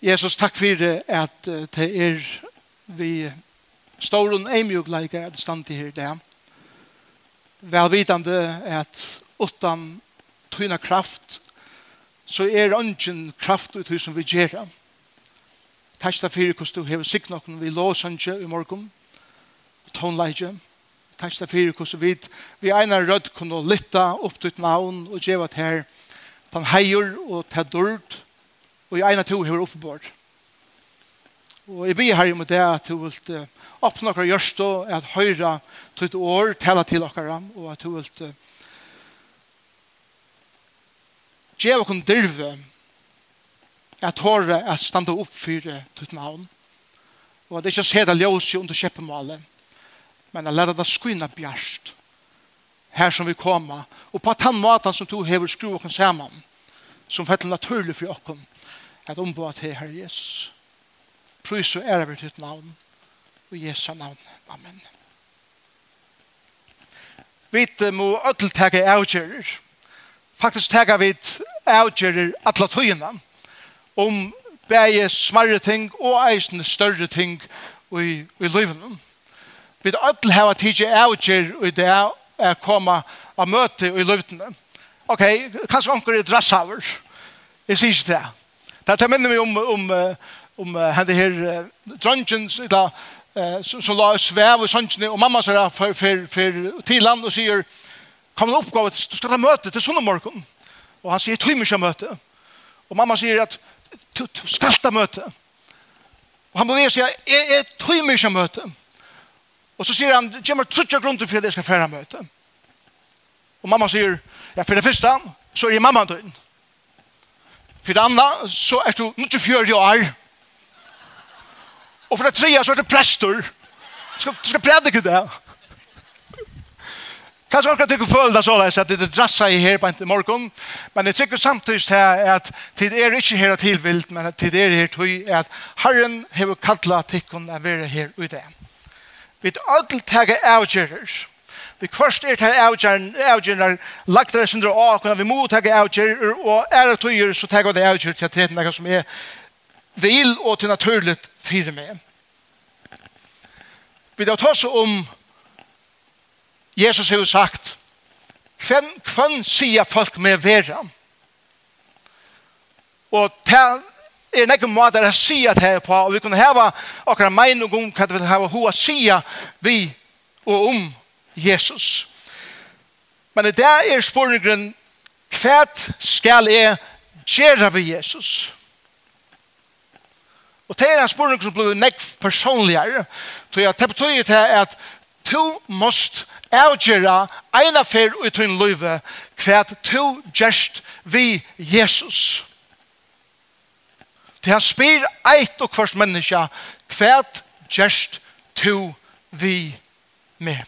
Jesus, takk for at det er vi står og er mye glede at det stand til her det. Velvitande at utan tyna kraft så er ønsken kraft ut som vi gjerra. Takk for hvordan du hever sikt noen vi låsange i morgen og tonleidje. Takk for hvordan vi, vi einar rødt kunne lytte opp til navn og gjøre til her den heier og til dørt, og i ene to har oppebord. Og jeg blir her i det at du vil åpne dere gjørst og at høyre til år tale til dere og at du vil gjøre dere dyrve at håret er stande opp for ditt navn og at det ikke ser det ljøs under kjeppemålet men at lette det skynne bjerst her som vi kommer og på den måten som du hever skru oss sammen som fattel naturlig for dere at ombå til Herre Jesus. Prøys og ære ditt navn, og Jesu navn. Amen. Vi må ødel tega avgjører. Faktisk tega vi avgjører atle tøyene om bæge smarre ting og eisende større ting i, i løyvene. Vi ødel hava tige avgjør i det er koma av møte i løyvene. Ok, kanskje onker er drassaver. Jeg sier ikke det. Det här minner vi om, om, om henne här dröngen som la svev och sånt och mamma sa för, för, för till land och säger kom en uppgave, du ska ta möte till sådana morgon. Och han säger trymmelse möte. Och mamma säger att du ska ta möte. Och han börjar säga, jag är trymmelse möte. Och så säger han, jag har trutja grunden för att jag ska färra möte. Och mamma säger, ja för det första så är det mamma då For det andre, så er du nødt til fjør år. Og for det tredje, så er du prester. Du skal, du skal predike det. Kanskje akkurat ikke føler det såleis at det drasser i her på en morgen, men jeg tykker samtidig til at tid er ikke her tilvilt, men tid er her til at Herren har kallet tikkene å være her ute. Vi er alle taget avgjøres Vi først er til avgjørende lagt det sin dra av, vi må ta avgjørende, og er det tøyer, så tar vi det avgjørende til at det er noe som er vil og til naturlig fire med. Vi tar oss om Jesus har sagt, hvem, hvem sier folk med vera? Og til er nekko måter å si at her på, og vi kunne hava akkurat mening om hva det vil hava hva sia vi og om Jesus. Men det dag er spørningen, hva skal jeg gjøre ved Jesus? Og det er en spørning som blir nekk personligere, så jeg tar betyr til at du måst avgjøre en affær ut i en løyve hva du gjørst ved Jesus. Det han spyr eit og kvart menneska hva gjørst du ved med.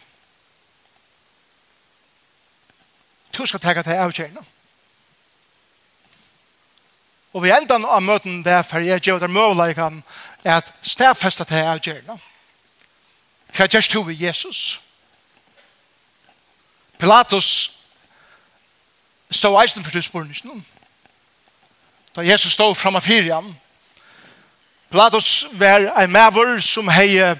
Du skal tega til avgjørende. Og vi enda av møten der, for jeg gjør det møvleikene er at stedfesta til avgjørende. Hva gjør du ved Jesus? Pilatus stod eisen for du spørsmål. Da Jesus stod frem av han. Pilatus var en maver som hei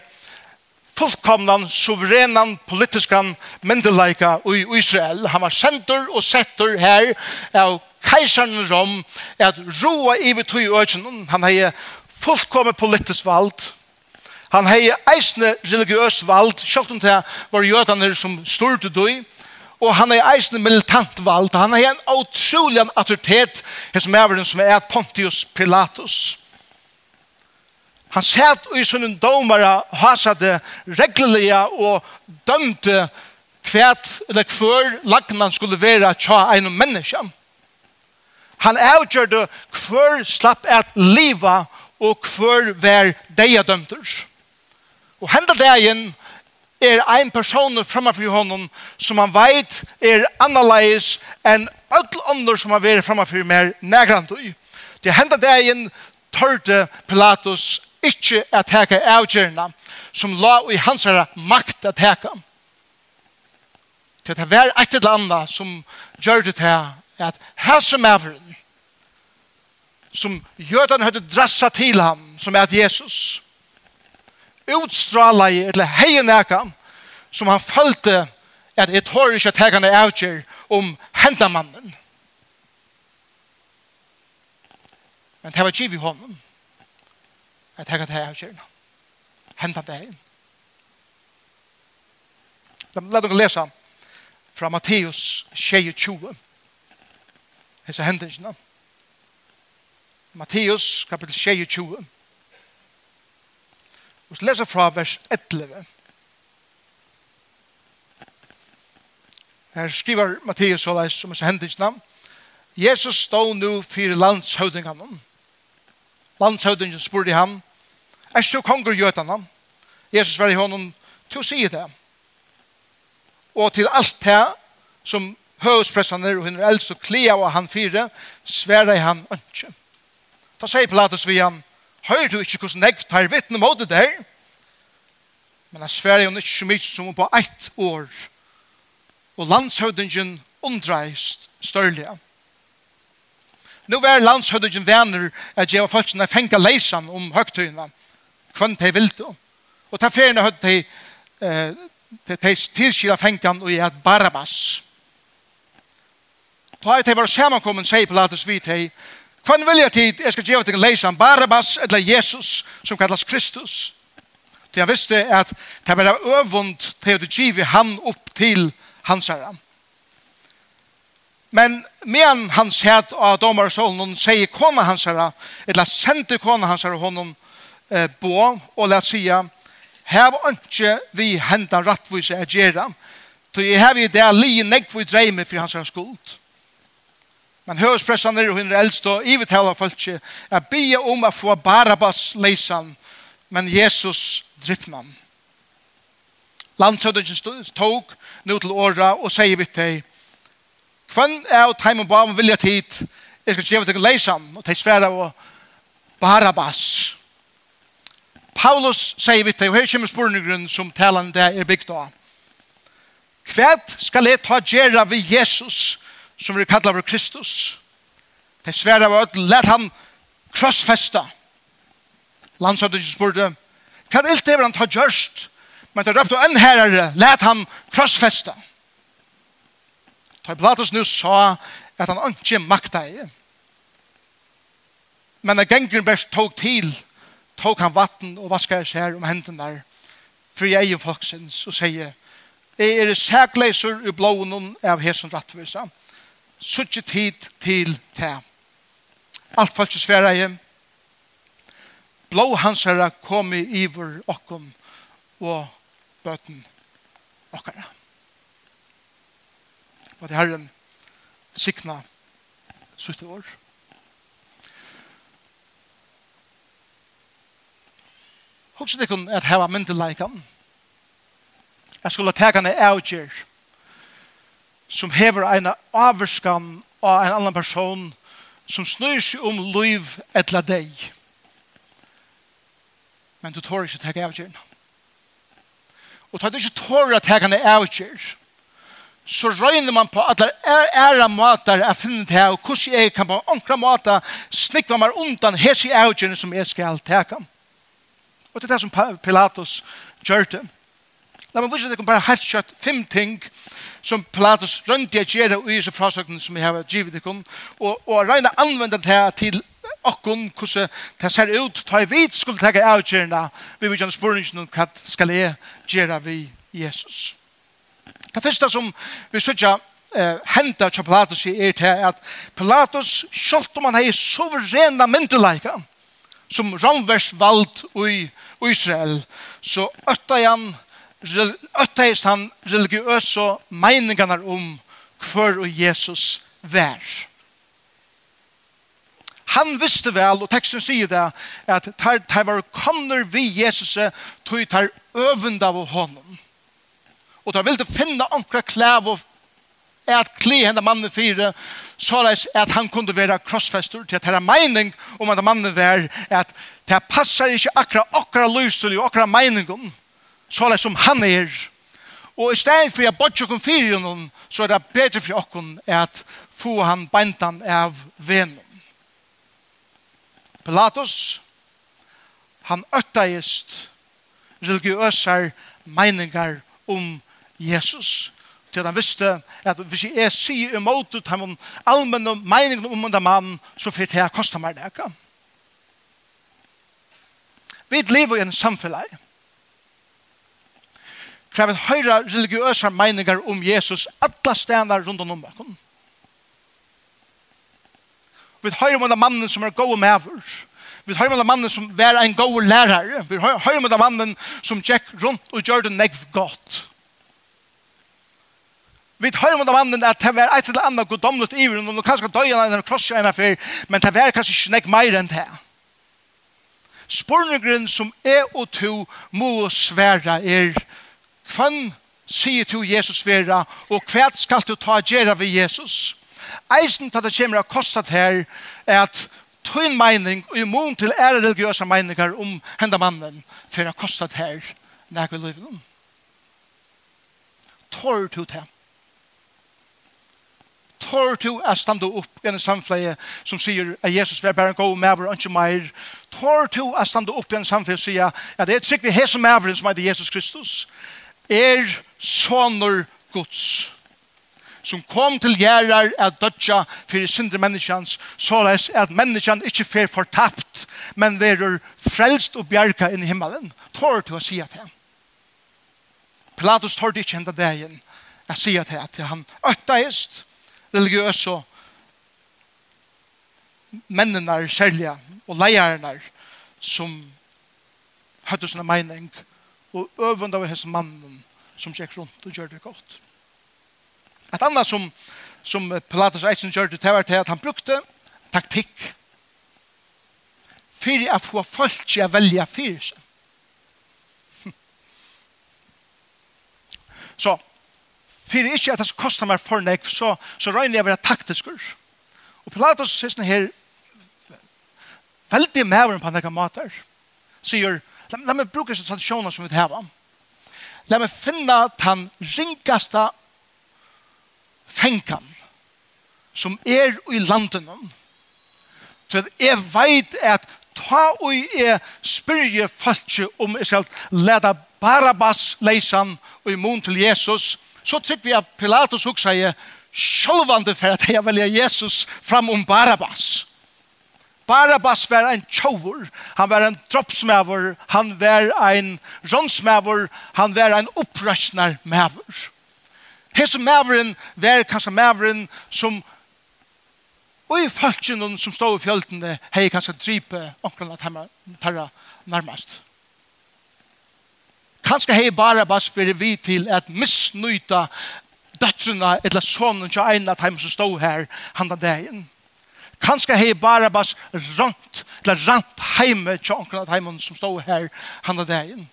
fullkomnan, suverenan, politiskan myndelaika i Israel. Han var sendur og settur her av keisaren Rom at roa i vi tog i øyne. Han hei fullkomne politisk vald. Han hei eisne religiøs vald, sjokt om det var jødane som styrte døy og han hei eisne militant vald. Han hei en utrolig autoritet, som er som er Pontius Pilatus. Han satt i sånne domare, hasade reglelige og dømte kvært eller kvør lagnan skulle være tja en menneske. Han avgjørte kvør slapp et liva og kvør vær deia dømter. Og henda dagen er ein person framfor honom som han veit er annerledes enn öll andre som har vært framfor mer negrant. Det henda dagen tørte Pilatus ikke at heka avgjørende som la i hans herre makt at heka. Til det var et eller annet som gjør det til at her som er som jødene hadde drasset til ham som er Jesus utstrala i eller heien eka som han følte at et hår ikke at heka avgjør om hendamannen. Men det var givet hånden. Jeg tenker at jeg har kjørende. Hentet det inn. La dere lese fra Matteus 22. Hese hendelsene. Matteus kapitel 22. Og så leser fra vers 11. Her skriver Matteus så leis om hese hendelsene. Jesus stod nå for landshøvdingene. Jesus Landshøvdingen spurte ham, er du konger gjøtene? Jesus var i hånden, til å si det. Og til alt det som høvespressene og hun er eldst og klea og han fire, sverre han ønske. Da sier Pilatus vi han, hører du ikke hvordan jeg tar vittne mot det der? Men han sverre hun ikke så mye som på ett år. Og landshøvdingen undreist størlige. Nu var landshøvdingen venner at jeg var folk som jeg fengt leisan om høgtøyene. Kvann de vil det. Og ta ferien høyt de tilskila fengan og jeg Barabbas. Ta de var samankommen sier på lates vi de. Kvann vilja tid jeg skal gjøre til leisan Barabbas eller Jesus som kallas Kristus. Så jeg visste at det var øvund til å give han opp til hans herren. Men medan han sett av domar og solen, säger kona hans herra, eller sendte kona hans herra honom eh, bo og lät säga Här inte vi hända rattvise att göra. Så jag har ju det li nägg för drejme för hans herra skuld. Men hörspressan är hon äldst och i hela folket att be om att få Barabbas leisan men Jesus drippnan. Landsøvdøkken tog nu til åra og sier vi til Kvann er og teimen ba om vilja tid, jeg skal gjeva til leisan, og teis sværa og Barabbas. Paulus sier vitt, og her kommer spurninggrunn som talan det er bygd av. Kvært skal jeg ta gjerra ved Jesus, som vi kallar for Kristus. Teis sværa av ødel, let han krossfesta. Landsøttet spurte, hva er det han ta gjørst? Men det er røpt og herre, let han krossfesta. Krossfesta. Ta Platus nu sa at han ikke makta i. Men når gengren best tog til, tog han vatten og vaskar seg om hendene for jeg er folksens og sier Jeg er sækleiser i blåen av hesen rattvisa. Suttje tid til te. Alt folk sværa i. Blå hans herre kom i ivor okkom og bøten okkara og at Herren sikna sutte år. Hugsa tikkum at hava myndeleikan. Jeg skulle teka henne avgjør som hever en avverskan av en annan person som snur seg om liv etla deg. Men du tår ikke teka avgjørna. Og tar du ikke tår at teka henne avgjør, så røyner man på at det er ære måter jeg finner til og hvordan jeg kan på enkla måter snikva meg undan hese avgjørende som jeg skal teka. Og det er det som Pilatus gjør det. La meg vise dere bare helt kjøtt fem ting som Pilatus rønte jeg gjøre og gjøre frasøkene som jeg har givet dere og, og røyne anvende det til okkun hvordan det ser ut ta i vid skulle teka avgjørende vi vil gjøre spørningen om hva skal jeg gjøre vi Jesus. Det første som vi sørger eh, hentet til Pilatus er til at Pilatus, selv om han har suverena myndeleika, som romvers vald i Israel, så øtta han øttaist han religiøse meiningarna om hver og Jesus vær. Han visste vel, og teksten sier det, at tar, var kommer vi Jesus, til å ta øvende av honom og de ville finne ankra klæv og at kli henne mannen fire, så leis at han kunne være krossfester til at det er mening om at mannen var at det passer ikke akkurat akkurat løselig og akkurat meningen, så leis som han er. Og i stedet for jeg bodde ikke fire noen, så er det bedre for dere at få han beintan av venen. Pilatus, han øtteist religiøsar meiningar om um Jesus. Til han visste at hvis jeg sier imot ut av allmenne meningen om den mannen, så fyrt jeg kostet meg det ikke. Vi lever i en samfunn Hva vi høyre religiøse meninger om Jesus alle stener rundt om bakken. Vi høyre om den mannen som er god med over. Vi høyre om den mannen som er en god lærere. Vi høyre om den mannen som gikk rundt og gjør det negv godt. Vi hører om mannen at det var et eller annet goddomlet i henne, og kanskje døg han en kross enn affær, men det var kanskje ikke nek mer enn det. Spornegren som er og to må svære er kvann sier to Jesus vera, og hva skal du ta gjøre ved Jesus? Eisen til det kommer av kostet her er at tøyn mening og imon til ære religiøse meninger om henda mannen for å kostet her nærke løyven. Tår du til Tør du å stande opp i en samfleie som sier at Jesus var bare en god maver og ikke mer. Tør du å stande opp i en samfleie som sier at det er sikkert vi har som med som heter Jesus Kristus. Er soner Guds som kom til gjerrar at dødja fyrir sindre menneskjans, såleis at menneskjan ikkje fer fortapt, men verur frelst og bjerka inn i himmelen. Tår til å si at han? Pilatus tårde ikkje enda degen. Jeg sier til at han økta ist, religiøse mennene særlig og leierne som hadde sånne mening og øvende av hans mannen som gikk rundt og gjør det godt. Et annet som, som Pilatus Eisen gjør det, til, var til at han brukte taktikk for å få folk til å velge fyrir seg. Så, Fyrir ikkje at det kostar meg for nek, så, så røyner jeg å være taktiskur. Og Pilatus sier sånn her, veldig mæveren på nekka mater, sier, la, la meg bruke sånn tradisjoner som vi heva. La meg finne den ringaste fengen som er i landen. Så jeg vet at ta og jeg spyrje folk om jeg skal lede Barabbas leisan og imon til Jesus, så tycker vi at Pilatus också säger självande for at jeg väljer Jesus fram om Barabbas. Barabbas var en tjovor, han var en droppsmävor, han var en ronsmävor, han var en upprörsnarmävor. Hese mävren var kanskje mävren som og i falskjenen som stod i fjöltene hei kanskje drype omkring at han var nærmest. Kanskje hei bare bare spyrir vi til at misnøyta døtrene eller sonen til en av dem som stod her han da dagen. Kanskje hei bare bare rant eller rant heime til onken av heim som stod her han da dagen.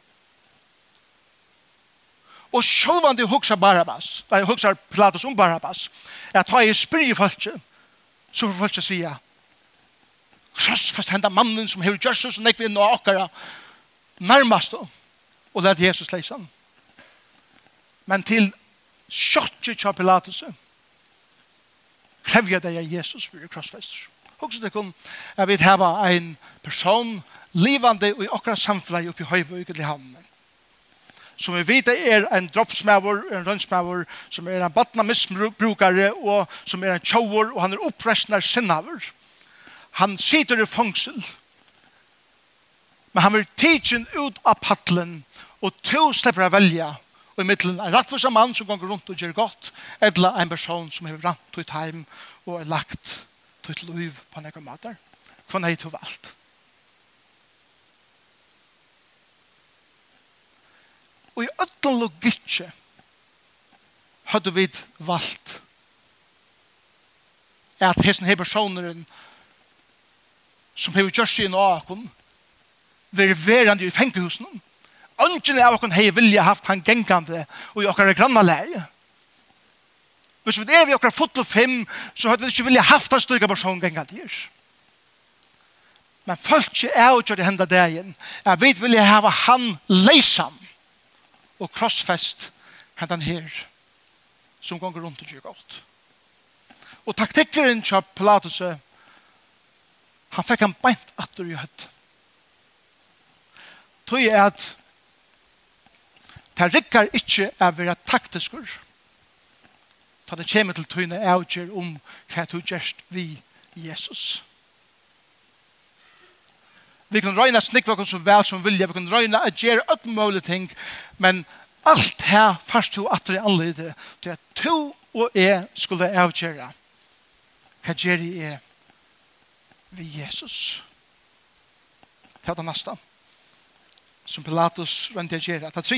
Og sjølvan de huksar Barabbas, de huksar Pilatus om Barabbas, at ha i spyrir folk, så får folk sier, krossfast henda mannen som hever Jesus som nekvi inn og akkara, nærmast og og lærte Jesus leise han. Men til kjørtje kja Pilatus krevja deg av Jesus for krossfester. Og så det kun jeg vil heva en person livande i okra samfunnet oppi høyvøyget i havnen som vi vet er en droppsmæver, en rønnsmæver, som er en batnamismbrukare, og som er en tjauer, og han er opprestner sinnaver. Han sitter i fangsel, men han vil tidsin ut av paddelen Og to slipper å velge og i middelen en rettvis mann som går rundt og gjør godt, eller en person som har rant til heim og er lagt til et liv på noen måter. Hva er det du valgt? Og i ødelen logikje hadde vi valgt at hesten her personeren som har gjort seg i noen vil være verande i fengehusene ønsken av okken hei vilja haft han gengande og i okkar granna leie. Hvis vi er vi okkar fotel fem, så hadde vi ikke vilja haft han styrka person gengande her. Men folk ikke er jo til henda dagen, jeg vet vilja hava han leisam og krossfest hendan her som gonger rundt og gjør godt. Og taktikkeren til Pilatus han fikk han beint atter i høtt. Tøy er at Det rikker ikke å være taktiskur. Ta det kommer til tøyne avgjør om hva du gjørst vi Jesus. Vi kan røyna snikva oss så vel som vilja, vi kan røyne at gjøre alt mulig ting, men alt her først to atter det alle i det, det er to og jeg skulle avgjøre. Hva gjør jeg vi Jesus? Det er det neste. Som Pilatus rønte å gjøre. Det er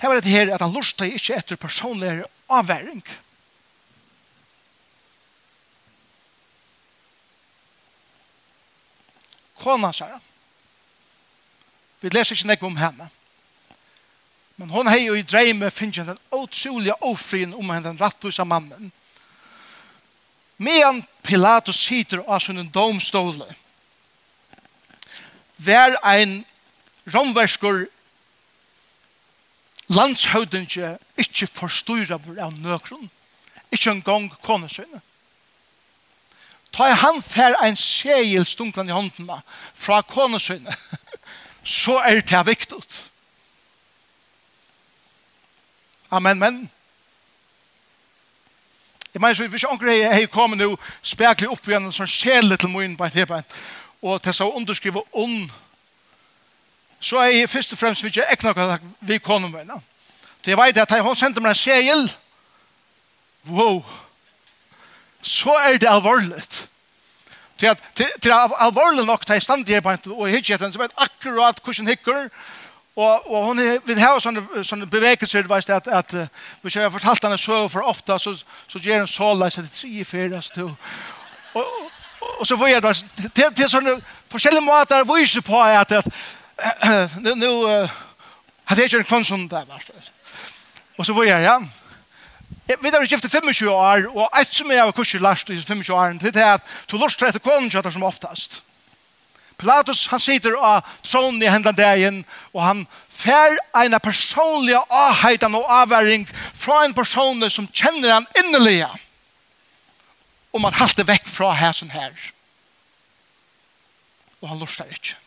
Det var det her at han lurte ikke etter personlig avværing. Kona, sier han. Vi leser ikke nekve om henne. Men hon hei jo i dreime finnes den utrolige ofrien om henne den rattvisa mannen. Medan Pilatus sitter av sin domståle, vær ein romverskur landshøvdinge ikke forstyrra vår av nøkron, ikke en gang konesøyne. Ta i han fer ein segel stunklan i håndena fra konesøyne, så er det viktig. Amen, men. Jeg mener, hvis jeg ikke jeg har kommet nå spekler opp igjen en sånn kjele til min på en tilbein, og til så underskrive ond, så er jeg først og fremst vil jeg ikke noe vi kommer med. Så jeg vet at hun sendte meg en segel. Wow! Så er det alvorlig. Til at, til, til alvorlig nok til jeg stand jeg på en og jeg hikker så vet akkurat hvordan hikker og, og hun vil ha sånne, sånne bevekelser at, at, at hvis jeg har fortalt henne så for ofte så, så gjør hun så leis at det er tre i fire og, og, og, så får jeg da til, til sånne forskjellige måter å vise på at, at nu nu hade jag en kvann som där var. Och så var jag ja. Vi har gift 25 år och ett som jag har kursat last i 25 år det är att du lustar efter konjatar som oftast. Pilatus han sitter av tronen i hendan dagen og han fær en personlig avheitan og avværing fra en person som kjenner han innelige og man halter vekk fra som her og han lustar ikke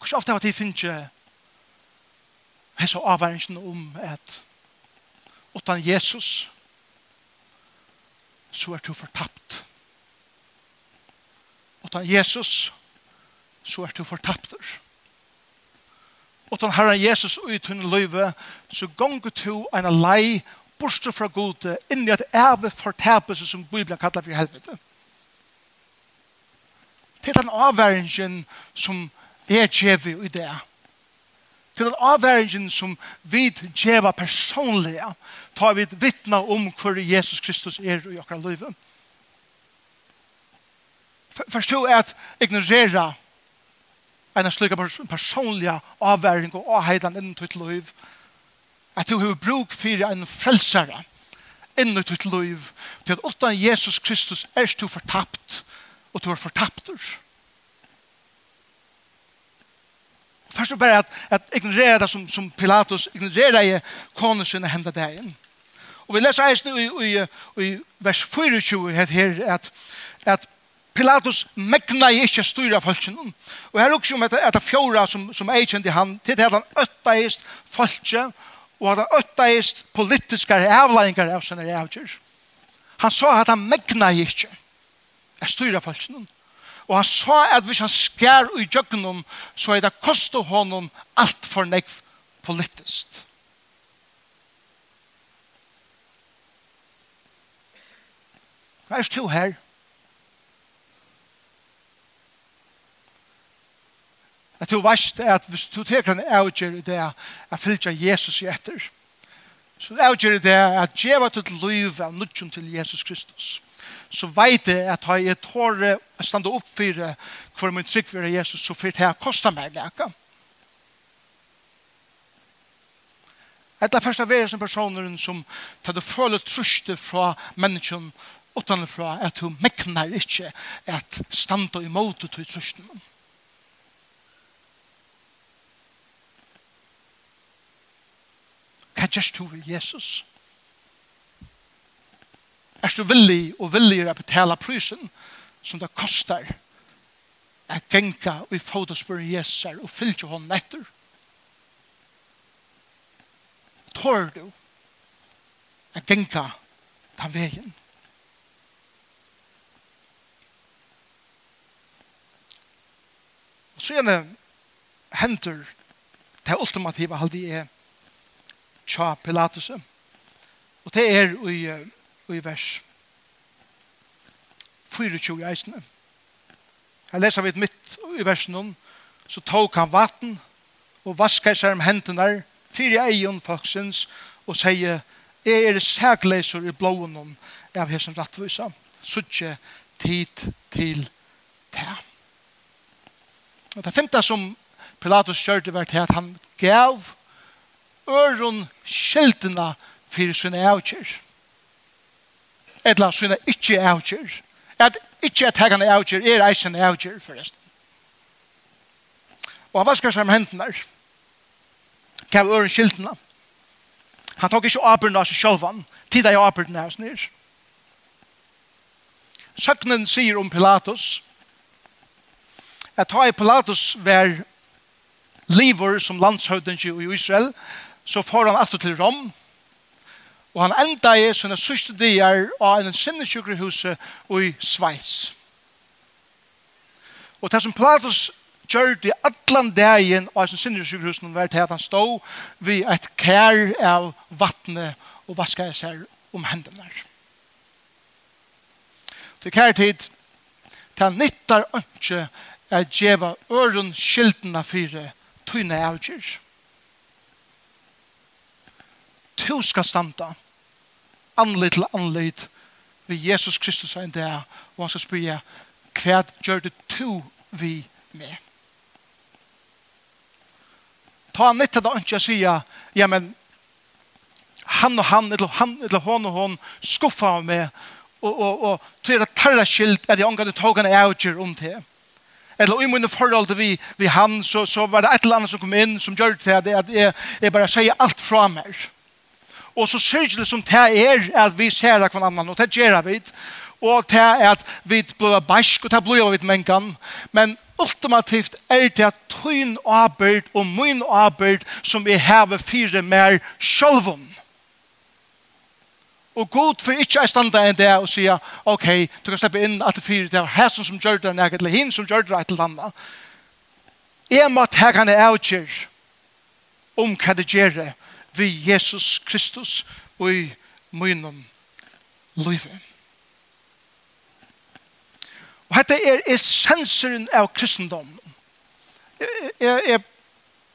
Hvor ofte har de finnet hessa avværingen om at utan Jesus så er du fortapt. Utan Jesus så er du fortapt. Utan Herren Jesus og ut hun løyve så gonger du en lei borste fra gode inn i et æve fortapelse som Bibelen kallar for helvete. Til den avværingen som er djevi i det. Til den avværingen som vi djeva personlige, tar vi vittna om hvor Jesus Kristus er i okra livet. Forstå at ignorera en slik personlig avværing og avheidan innen ditt liv, at du har bruk for en frelsare innen ditt liv, til at utan Jesus Kristus er du fortapt, og du er fortapter. Først og bare at, at ignorere det som, som Pilatus ignorerer i konen sin hendet dagen. Og vi leser eisen i, i, i vers 24 her at, at Pilatus megna i ikke styra folksen. Og her også om at, at fjora som, som, er kjent i han, til at han øttaist folkse, og at han øttaist politiske avleggingar av sine avgjør. Han sa at han megna i ikke styra folksen. Og Og han sa at hvis han skær i djøkkenom, så er det kostet honom alt for nekv politisk. Hva er to her. At du veist at hvis du teker en avgjør i det at fylgja Jesus i etter, så avgjør i det at djeva til liv av nudgjum til Jesus Kristus så vet jeg at har jeg tåre å stande opp for hver min trygg for Jesus, så fyrt jeg koster meg leka. Et av første verden som personer som tar det føle truste fra menneskene utanfra at hun mekner ikke at stande imot til trusten. Hva gjør du ved Jesus? Jesus? Er du villig og villig å betale prysen som det kostar å genka og i fotospøren Jesus her og fylgje hånden etter? Tår du å genka den veien? Og så gjerne henter det ultimative halde er tja Pilatus. Og det er i i vers 24 eisene. Her leser vi mitt i versen om, så tok han vatten og vasket seg om hendene fire egen folksens, og sier, jeg er sægleser i blåen om av hesen rattvisa. ikke tid til det. Og det femte som Pilatus kjørte var til at han gav øren skjeltene for sine avkjør eller sina ikke avgjør. At ikke at hegane avgjør, er eisen avgjør forresten. Og han vaskar seg med hendene der. Kav øren skiltene. Han tok ikke åperen av seg sjølvan. Tida i åperen av seg nir. Søknen sier om Pilatus at ta i Pilatus var livor som landshøvdens i Israel så får han alltid til Rom Og han enda i sånne sørste dier av en sinnesjukkerhuset og i Schweiz. Og det som Platus gjør det atlan dagen av en sinnesjukkerhuset var til at han stod ved et kær av vattnet og vasket seg om hendene. Til kær tid til han nyttar ønske er djeva øren skyldene fire tøyne avgjør to skal standa anleit til anleit vi Jesus Kristus er en dag og han skal spyrja hva gjør det to vi med ta han nytt til det ikke å si ja men han og han eller han eller hon og hon skuffa av meg og, og, og til det tarra skilt at jeg omgade togene er utgjør om til eller i mine forhold til vi, vi han så, så var det et eller annet som kom inn som gjør det til at jeg, jeg bare sier alt fra meg Og så ser det som det er at vi ser hver annan, og det gjør vi. Og det er at vi blir bæsk, og det blir vi mengan. Men ultimativt er det at tøyn arbeid og min arbeid som vi har fire mer sjølvom. Og god for ikke å standa enn det og sier, ok, du kan slippe inn at det fyrer det var hæsen som gjør det nægget, eller hinn som gjør det et eller annet. Jeg må ta henne avgjør om hva det gjør det vi Jesus Kristus og i munnen livet. Og dette er essensen av kristendommen. Jeg, jeg, jeg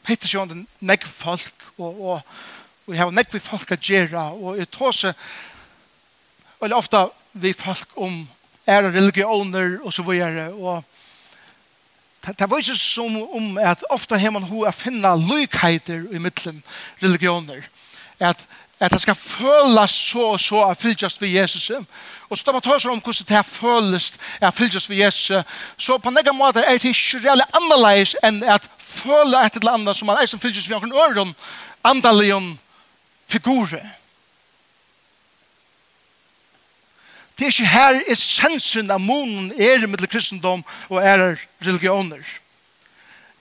heter ikke om det negv folk, og, og, og jeg har negv folk å gjøre, og jeg tror seg, eller ofte vi folk om er religioner og så videre, og det var ikke som om at ofte har man hva finne lykheter i mittlen religioner. At, at det skal føles så og så av fylgjast ved Jesus. Og så da man tar seg om hvordan det føles av fylgjast ved Jesus, så på en egen måte er det ikke reelle annerledes enn at føle et eller annet som man er som fylgjast ved noen øren, andalion figurer. Det er ikke her essensen av monen er mellom kristendom og er religioner.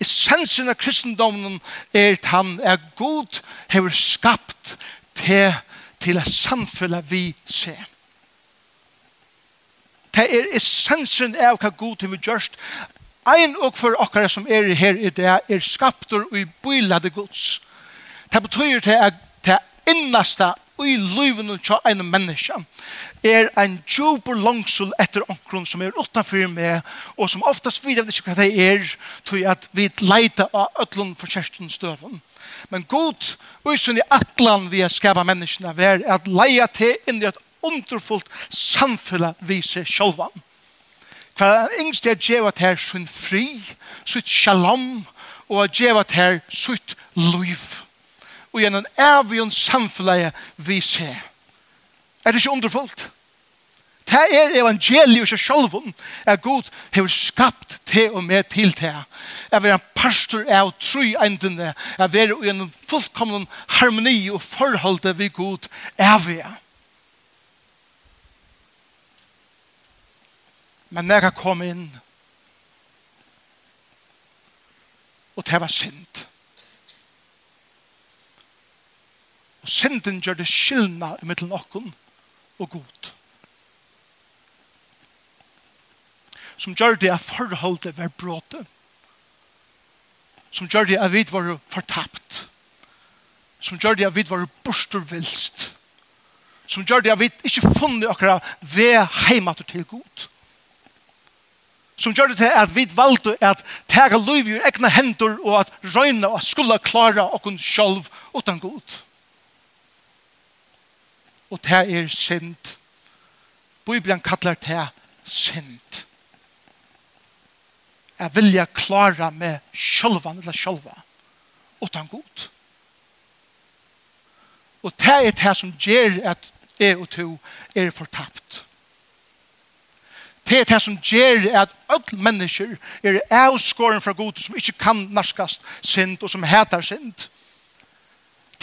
Essensen av kristendommen er at han er god, har skapt til, til et samfunn vi ser. Det er essensen av hva god hever gjort. Ein og for okkara som er her i det er skaptor og i bylade gods. Det betyr til at det innaste i livet og tja en menneske er en djupur langsul etter omkron som er utanfyr med og som oftast vidar vi ikke hva det er til at vi leita av ötlun for kjersten støven men god og i atlan vi er skapa menneskene er at leia til inn i et underfullt samfunn vi ser sjolvan hva er yngst er djeva til her sin fri sutt shalom og djeva til her sitt liv og gjennom avgjøn samfunnet vi ser. Er det ikke underfullt? Det er evangeliet og selv om at Gud har skapt til og med til det. Jeg vil en pastor av tru endene. Jeg vil i en fullkommen harmoni og forhold til vi Gud er vi. Men når jeg kom inn og det var synd. Og synden gjør det skyldna i mittelen okken og god. Som gjør det at forholdet var bråte. Som gjør det at vi var fortapt. Som gjør det at vi var borstervilst. Som gjør det at vi ikke funnet akkurat ved heimat til god. Som gjør det til at vi valgte at tega liv i egna hendur og at røyna og skulle klara okkur sjolv utan god. Som og det er synd. Bibelen kallar det synd. Jeg vilja klara med sjølvan eller sjølva utan god. Og det er det som gjør at jeg og to er fortapt. Det er det som gjør at alle mennesker er avskåren fra god som ikke kan narskast synd og som heter synd.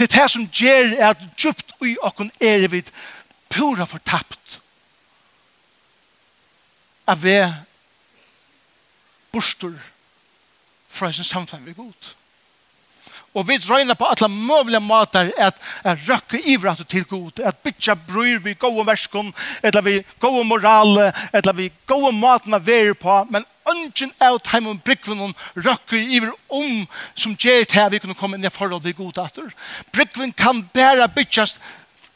Det er det som gjør at djupt i okken er vi pura fortapt. Av vi bostor fra sin samfunn vi god. Og vi drøyner på alle mulige måter at, at røkke ivrat til god, at bytja bryr vi gode verskom, eller vi gode moral, eller vi gode maten vi er på, men ønsken av teimen brikven røkker iver om som gjør til vi kunne komme inn i forhold til god datter. Brikven kan bare bytjast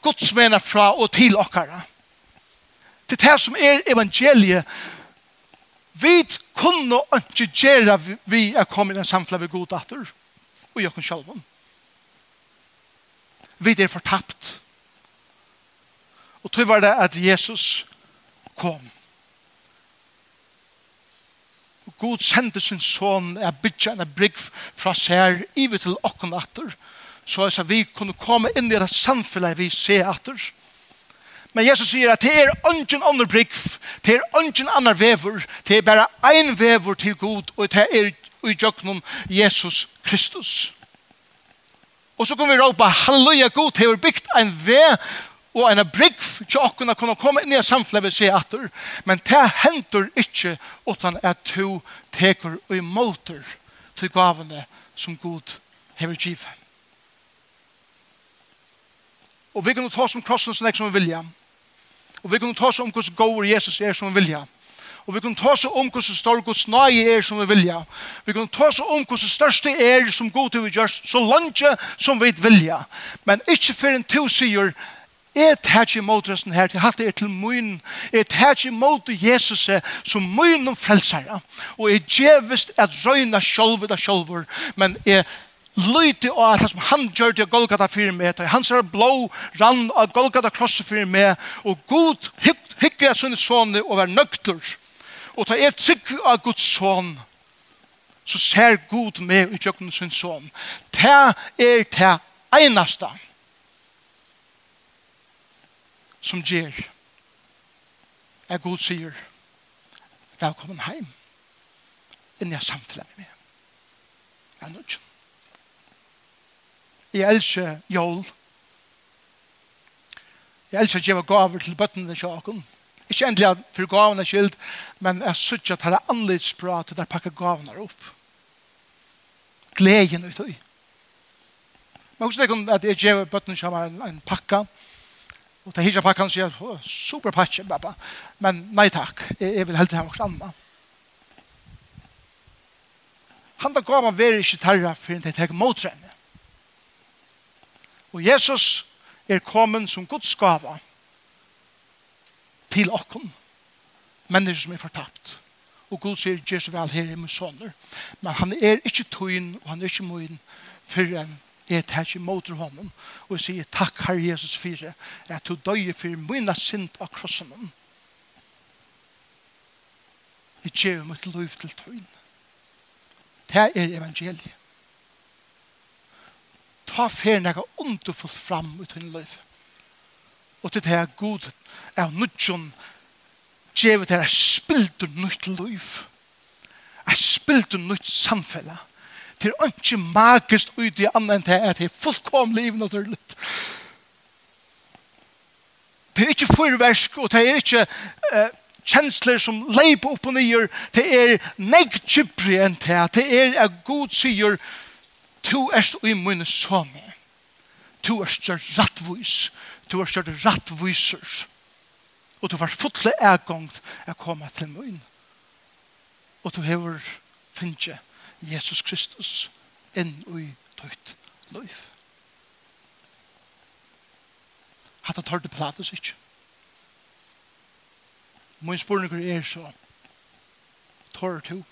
godsmener fra og til okkara. Til det som er evangeliet, vi kunne ikke gjøre vi er kommet inn i samfunnet ved god datter og gjør oss selv. Vi er fortapt. Og tog var det at Jesus kom Gud sendte sin son er bytja en brygg fra sær ivet til okken atter, så at vi kunne komme inn i det samfunnet vi ser atter. Men Jesus sier at det er ungen andre brygg, det er ungen andre vever, det er bare ein vever til Gud, og det er i jøknum Jesus Kristus. Og så kommer vi råpa, halleluja Gud, det er bygd en vei og en brygg til å kunne komme inn i samfunnet ved seg atter. Men det henter ikke utan at du teker og imoter til gavene som Gud hever givet. Og vi kan ta som krossen som jeg som vilja. Og vi kan ta som hvordan går Jesus er som vilja. Og vi kan ta oss om hvordan stor Guds nøye er som vi vilja. Vi kan ta oss om hvordan største er som god til vi gjør så langt som vi vilja. Men ikke for en to sier Jeg tar ikke imot resten her, jeg hatt det til min. Jeg tar ikke imot Jesus som min og frelsere. Og jeg djevist at røyna sjolvet og sjolver, men jeg lyte av at som han gjør til Golgata fyrir med, og han ser blå rann av Golgata krosset fyrir med, og god hikker jeg sånne sånne og vær nøkter. Og ta et trygg av Guds sånn, så ser god med i tjøkken sin sånn. Ta er det eneste. Det som ger er god sier velkommen heim inn i samfunnet med jeg er nødt jeg elsker jól. Jeg elsker å gjøre gaver til bøttene til sjaken ikke endelig for gavene skyld men jeg synes at det er annerledes bra og der pakker gavene opp gleden ut i men også det kan at jeg gjør bøttene til en pakka. Og det hittar pakken sier, super pakke, pappa. Men nei takk, jeg, jeg vil heller ha noe annet. Han da gav veri ikke tarra for han tek mot. Og Jesus er kommet som Guds gava til okken. Mennesker som er fortapt. Og Gud sier, Jesus vel her er min sonner. Men han er ikke tøyen, og han er ikke møyen, for en er tar ikke mot honom og sier takk Herre Jesus for det at du døye for mine synd av krossen om. Jeg gjør mitt liv til tøyn. Det er evangeliet. Ta fer nega underfullt fram ut hun liv. Og til det er god er nødgjøn gjør det er spildt nytt liv. Er spildt nytt samfunnet Det er ikke magisk ut i annet enn det at det er fullkomlig liv naturlig. Det er ikke fyrversk, og det er ikke eh, kjensler som leiper opp og nyer. Det er negkjipri enn det. Det er at God sier, «Tu erst i min somi. To erst gjør rattvis. To erst gjør rattviser. Og du var fotle egongt å komme til min. Og du hever finnje Jesus Kristus inn i tøyt liv. Hatta tar det plattes ikke. Min spørninger er så. Tar du